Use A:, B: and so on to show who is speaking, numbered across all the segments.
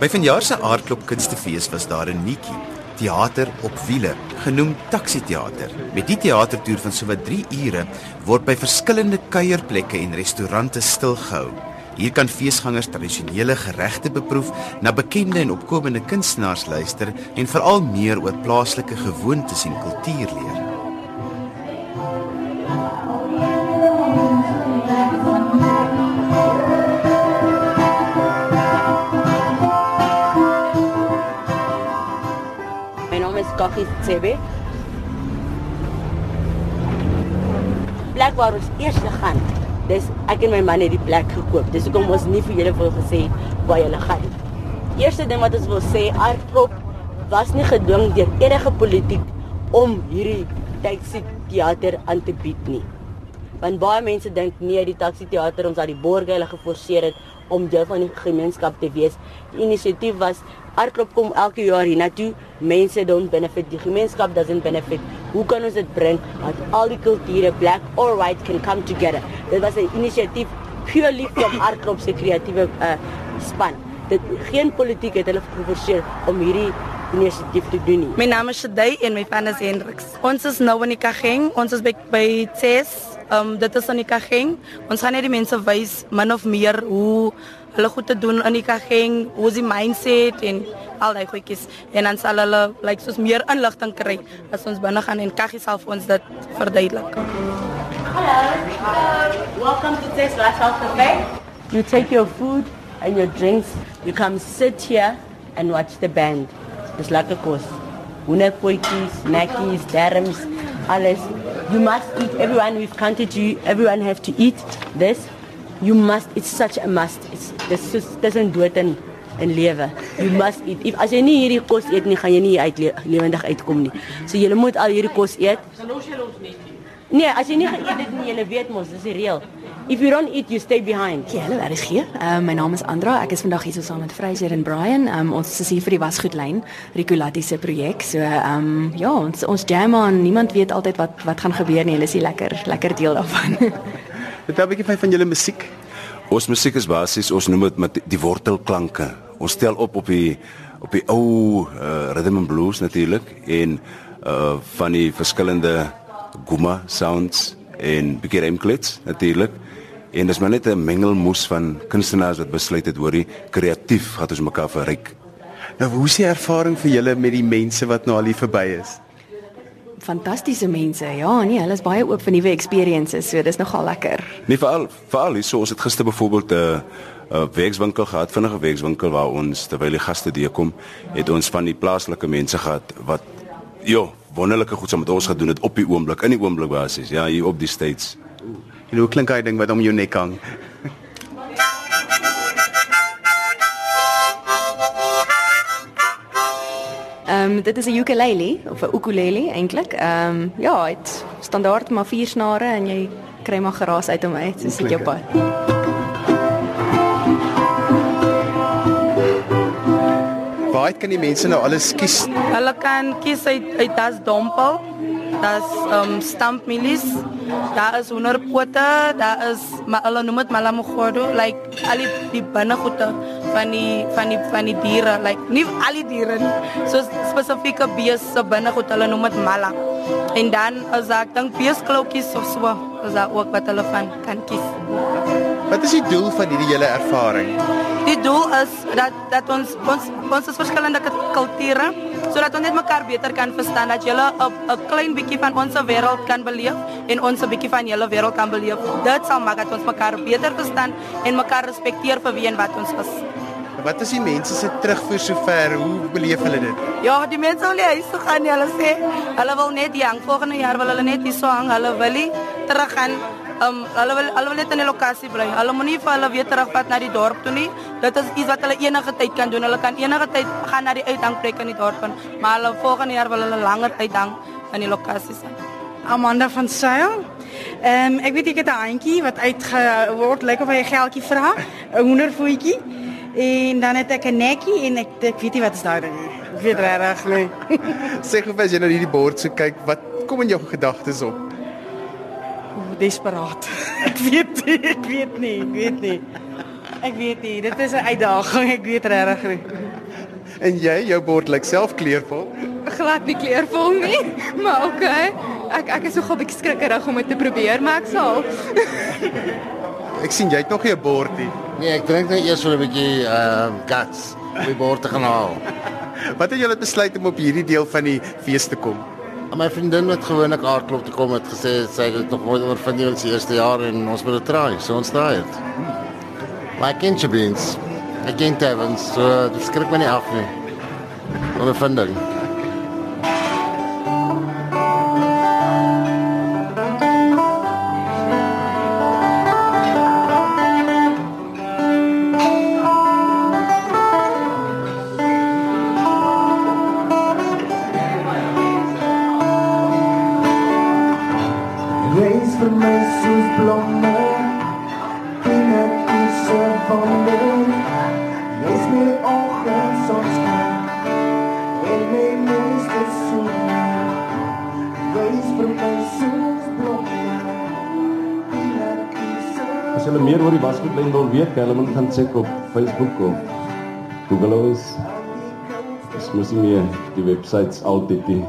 A: By vanjaar se aardklop kunstefees was daar 'n nuutjie, teater op wiele, genoem Taxi Theater. Met die teatertoer van sowat 3 ure word by verskillende kuierplekke en restaurante stilgehou. Hier kan feesgangers tradisionele geregte beproef, na bekende en opkomende kunstenaars luister en veral meer oor plaaslike gewoontes en kultuur leer.
B: Kaki Tsebe. Plek waar ons eers gaan. Dis ek en my man het die plek gekoop. Dis hoekom ons nie vir julle wil gesê waar julle gaan. Eerste ding wat ons wil sê, Artprop was nie gedwing deur enige politiek om hierdie taxi teater aan te bied nie. Want baie mense dink nee, die taxi teater ons dat die borgers hulle geforseer het om deel van die gemeenskap te wees. Die inisiatief was Artklub kom elke jaar hiernatoe. Mense don't benefit, die gemeenskap doesn't benefit. Hoe kan ons dit bring dat al die kulture black or white can come together? Dit was 'n inisiatief purely from Artklub se kreatiewe uh, span. Dit geen politiek het hulle geforseer om hierdie inisiatief te doen nie.
C: My naam is Shadai en my pa is Hendrix. Ons is nou in die Kageng. Ons is by by Tess. Um dit is in die Kageng. Ons gaan net die mense wys min of meer hoe hulle goed te doen in die Kageng, hoe die mindset en al daai goedjies. En dan sal hulle like soos meer inligting kry as ons binne gaan en Kaggie sal vir ons dit verduidelik.
B: Hello. Welcome to Tess Lifestyle Cafe. You take your food and your drinks. You come sit here and watch the band. Like a course. Hoenderpotjies, snackies, darms, alles. You must eat. Everyone, we've counted you. Everyone have to eat this. You must. It's such a must. It's this just doesn't do it in in lewe. You must eat. If as jy nie hierdie kos eet nie, gaan jy nie uit le lewendig uitkom nie. So jy moet al hierdie kos eet. Nee, as jy nie geëet het nie, jy weet mos, dis die reël. If you don't eat, you stay behind.
D: Ja, hallo, daar is hier. Um, my naam is Andra. Ek is vandag hier so saam met Fraser en Brian. Um, ons is hier vir die wasgoedlyn, Ricolatti se projek. So, ehm um, ja, ons ons jam aan. Niemand weet altyd wat wat gaan gebeur nie. Hulle is hier lekker lekker deel daarvan.
A: Vertel 'n bietjie van van julle musiek.
E: Ons musiek is basies, ons noem dit met die wortelklanke. Ons stel op op die op die ou uh, rhythm and blues natuurlik en uh van die verskillende guma sounds en bietjie remklets natuurlik. En dis maar net 'n mengelmoes van kunstenaars wat besluit het hoorie kreatief gaan ons mekaar verryk.
A: Nou, hoe is die ervaring vir julle met die mense wat nou al hier verby is?
D: Fantastiese mense. Ja, nee, hulle is baie oop vir nuwe experiences. So, dis nogal lekker.
E: Nee, veral veral hier so ons het gister byvoorbeeld 'n uh, 'n werkswinkel gehad, vinnige werkswinkel waar ons terwyl die gaste deurkom, het ons van die plaaslike mense gehad wat jo, wonderlike goed saam met ons gedoen het op die oomblik, in die oomblik basies. Ja, hier op die States.
A: En hoe klink daai ding wat om jou nek hang?
D: Um, dit is 'n ukulele of 'n ukulele eintlik. Ehm um, ja, dit standaard maar vier snare en jy kry maar geraas uit hom uit, soos dit jou pad.
A: Waar kan die mense nou alles kies?
C: Hulle kan kies uit uit das dompel, das um stampmilies, daar is hoenderpote, daar is maar hulle noem dit malamogodo, like al die, die binnegoede van die van die van die diere, like nie al die diere nie, so spesifieke beeste se binnegoed, hulle noem dit mala. En dan as ek dink beesklokkies of so, is daar ook wat hulle van kan kies.
A: Wat is die doel van hierdie hele ervaring?
C: Die doel is dat dat ons ons ons is verskillende kulture sodat ons net mekaar beter kan verstaan dat jy 'n 'n klein bietjie van ons wêreld kan beleef en ons 'n bietjie van julle wêreld kan beleef. Dit sal maak dat ons mekaar beter verstaan en mekaar respekteer vir wie en wat ons is.
A: Wat is die mense se terugvoer sover? Hoe beleef hulle dit?
C: Ja, die mense wil nie huis toe gaan nie. Hulle sê hulle wil net hang. Volgende jaar wil hulle net hier so hang. Hulle wil nie terug gaan Um, hulle wil hulle wil net in die lokasie bly. Hulle moenie vir hulle weer terugvat na die dorp toe nie. Dit is iets wat hulle enige tyd kan doen. Hulle kan enige tyd gaan na die uithangplek in die dorp, maar hulle volgende jaar wil hulle langer uithang in die lokasie sien.
F: Amanda van Sail. Ehm um, ek weet ek het 'n handjie wat uitgeword lyk of hy 'n geldjie vra, 'n hoendervoetjie. En dan het ek 'n nekkie en ek ek weet nie wat is daai ding nie. Ek weet regtig nie.
A: Sê gou as jy nou hierdie bord so kyk, wat kom in jou gedagtes op?
F: Oeh, desperaat. ek weet nie, ek weet nie, ek weet nie. Ek weet nie, dit is 'n uitdaging, ek weet regtig nie.
G: En jy, jou bord lyk self kleurvol.
H: Glad nie kleurvol nie, maar okay. Ek ek is nogal bietjie skrikkerig om dit te probeer, maar ek sal.
G: Ek sien jy het nog nie 'n bord nie.
I: Nee, ek dink net eers vir 'n bietjie ehm uh, guts om die bord te gaan haal.
G: Wat het julle besluit om op hierdie deel van die fees te kom?
I: En my vriendin wat gewoonlik aardklop te kom het gesê sy het nog nooit ondervind nie in sy eerste jaar en ons moet dit try. So ons try dit. Maar ek ken Chabins. Ek ken Tevens. So dit skrik my nie af nie. Ondervinding.
J: Wees vir my soos blomme in 'n kiese wonder. Wees my oggend sonskyn en my mooiste son. Wees vir my soos blomme in 'n kiese
K: As hulle meer oor die wasgoedlyn wil weet, kan hulle moet gaan check op Facebook of Google ons. Dis mos nie die websites altyd nie.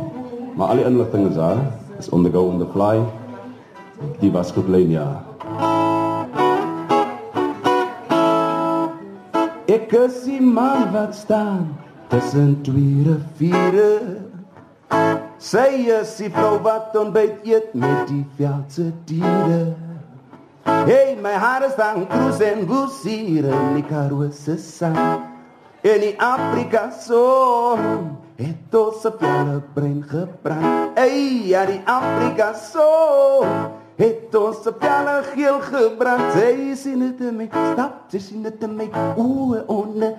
K: Maar al die inligting is daar. Is on the go on the fly. Die wasgoedlyn ja. Ek die man wat staan tussen twee riviere. Sy is die vrou wat ontbyt eet met die veldse diere. Hey, my hart is aan cruise en busier in die karosse sang. In die Afrika son het ons op jare brein gebrand. Hey, ja die Afrika son het ons op jare geel gebrand. Sy sien dit in my stap, sy sien dit in my oë onder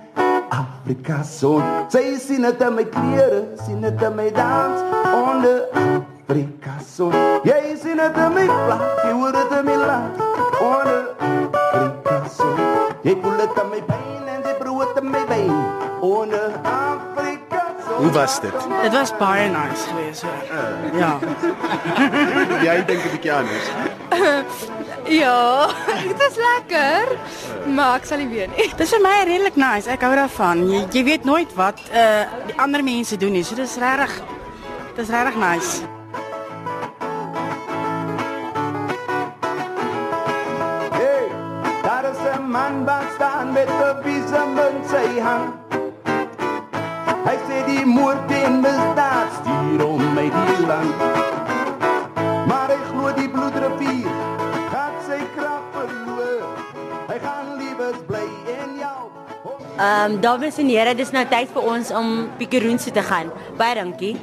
K: Afrika son. Sy sien dit in my klere, sien dit in my dans onder Afrika son. Jy sien dit in my vlag, jy hoor dit in my lach onder Afrika son. Jy voel dit in my been en jy proe dit in my been onder Afrika son.
G: Hoe was dit?
F: Dit was baie nice geweest hoor. Ja.
G: Jy dink 'n bietjie anders.
H: ja, dit was lekker, maar ek sal nie weer nie.
F: Dis vir my redelik nice. Ek hou daarvan. Jy, jy weet nooit wat uh die ander mense doen nie. So dis regtig dis regtig nice.
K: Hey, daar is 'n man wat staan met 'n visum in sy hand. Hy sê die moord en misdaad stuur om my die land. Bloedrivier gaan sy krag verloor. Hy gaan liewes bly in jou.
B: Ehm um, dames en here, dis nou tyd vir ons om Pikeroense te gaan. Baie dankie.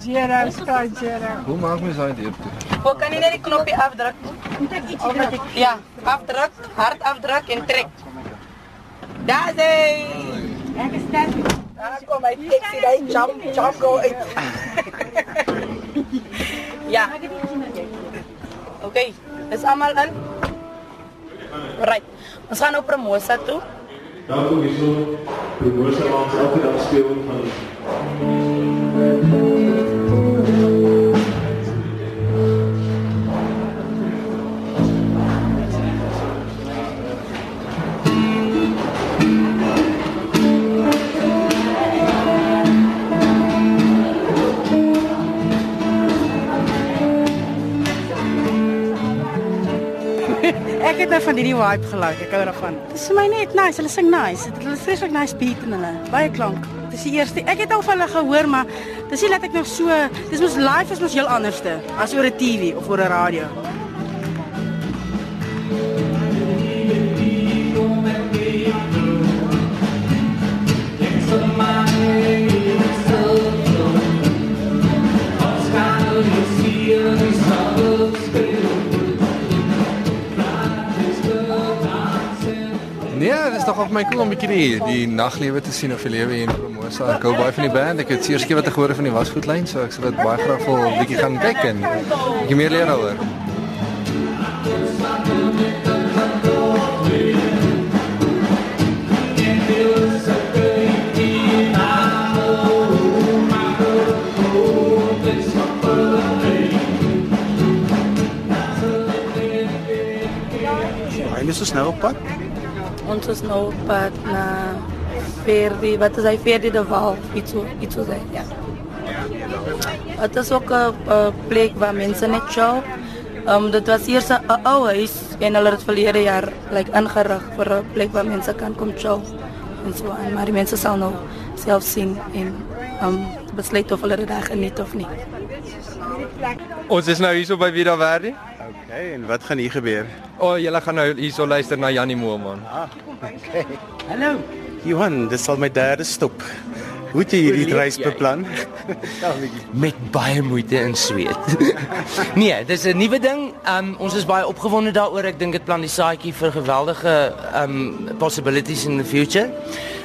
C: Zero, sky zero.
L: Hoe maak mens daai deur toe?
C: Hoe kan jy net die knoppie afdruk? Of met die, ja, afdruk, hard afdruk en trek. Daar is hy. Ek is sterk. Daar kom hy taxi, hy jump, jump go uit. ja. Okay, is almal in? Right. Ons gaan nou Promosa toe.
K: Dan kom hier so promosie langs elke dag speel van
F: het nou van hierdie vibe gelike. Ek hou daarvan. Dis vir my net nice. Hulle sing nice. Hulle is vreeslik nice beat in hulle. Baie klank. Dis die eerste. Ek het al van hulle gehoor, maar dis nie dat ek nog so dis mos live is mos heel anderste as oor 'n TV of oor 'n radio.
L: My cool om 'n bietjie die, die naglewe te sien of die lewe hier in Promosa. Ek hou baie van die band. Ek het seers keer wat ek gehoor van die wasgoedlyn, so ek sal dit baie graag wil 'n bietjie gaan kyk en bietjie meer leer daaroor.
G: Hy is ons nou op pad.
C: Ons is nou op pad na Verdi, wat is hy Verdi de Waal, iets so iets so sê, ja. Het is ook 'n uh, plek waar mense net chill. Um dit was eers 'n ou huis en hulle het verlede jaar like ingerig vir 'n plek waar mense kan kom chill en so aan, maar die mense sal nou self sien en um besluit of hulle dit daar geniet of nie.
M: Ons is nou hierso by Vida Verdi.
G: Okay, en wat gaan hier gebeur?
M: O, oh, julle gaan nou hierso luister na Janie Moore man.
G: Ah, okay. Hallo. Johan, dis al my derde stop. Hoe het jy hierdie reis beplan?
N: Met baie moeite en sweet. nee, dis 'n nuwe ding. Um ons is baie opgewonde daaroor. Ek dink dit plan die saadjie vir geweldige um possibilities in the future.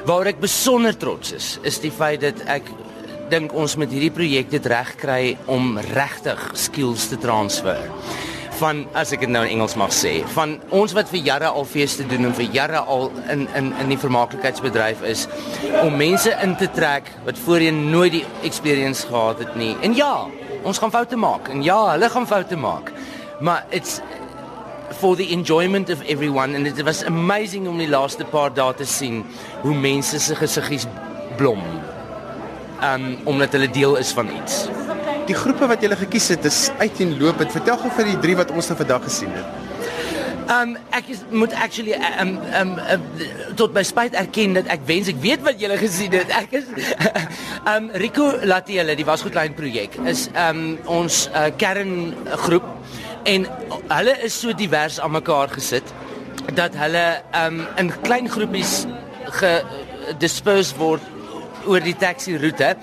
N: Waaroor ek besonder trots is, is die feit dat ek dink ons met hierdie projek dit reg kry om regtig skills te transfer van as ek dit nou in Engels mag sê van ons wat vir jare al feeste doen en vir jare al in in in die vermaaklikheidsbedryf is om mense in te trek wat voorheen nooit die experience gehad het nie. En ja, ons gaan foute maak en ja, hulle gaan foute maak. Maar it's for the enjoyment of everyone and it was amazing om die laaste paar dae te sien hoe mense se gesiggies blom. Um omdat hulle deel is van iets.
G: Die groepe wat jy gekies het is uiteenlopend. Vertel gou vir die drie wat ons nou vandag gesien het.
N: Um ek is, moet actually um um uh, tot my spyt erken dat ek wens ek weet wat julle gesien het. Ek is um Rico Latiele, die wasgoedlyn projek is um ons uh, kerngroep en hulle is so divers aan mekaar gesit dat hulle um in klein groepies gedisperse word oor die taxi roete.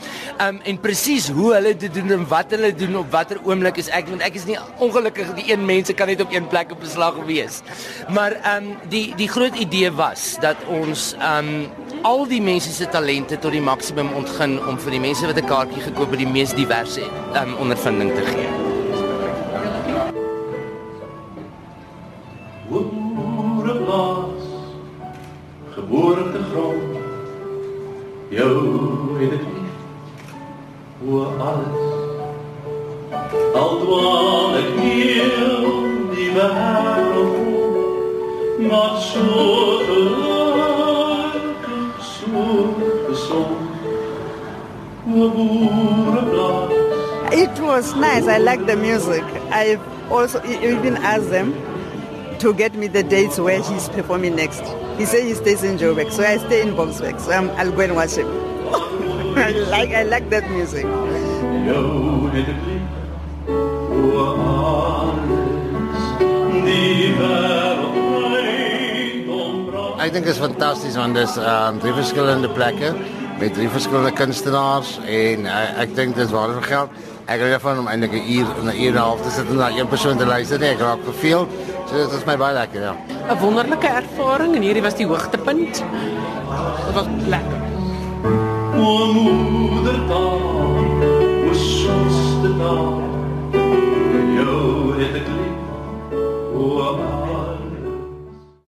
N: Um en presies hoe hulle dit doen en wat hulle doen op watter oomblik is ek want ek is nie ongelukkig die een mense kan net op een plek op beslag wees. Maar um die die groot idee was dat ons um al die mense se talente tot die maksimum ontgin om vir die mense wat 'n kaartjie gekoop het die mees diverse um ondervinding te gee.
K: Geboorte grond jou het ek lief oor alles al dwaal ek heel die wêreld maar so gelukkig so gesond oor boereplaas
O: It was nice. I like the music. I also even asked them to get me the dates where he's performing next. He said he stays in Joburg, so I stay in Boksburg. So I'm, I'll go and watch him. I like I like that music.
I: Ek dink dit is fantasties want dis um drie verskillende plekke met drie verskillende kunstenaars en uh, ek dink dis waar vir geld. Ek het van om eintlik 'n uur en 'n uur en 'n half te sit en na een persoon te luister. Nee, ek raak verveeld. Dat dit mijn my lekker, ja.
P: Een wonderlijke ervaring en hier was die hoogtepunt. Het was lekker.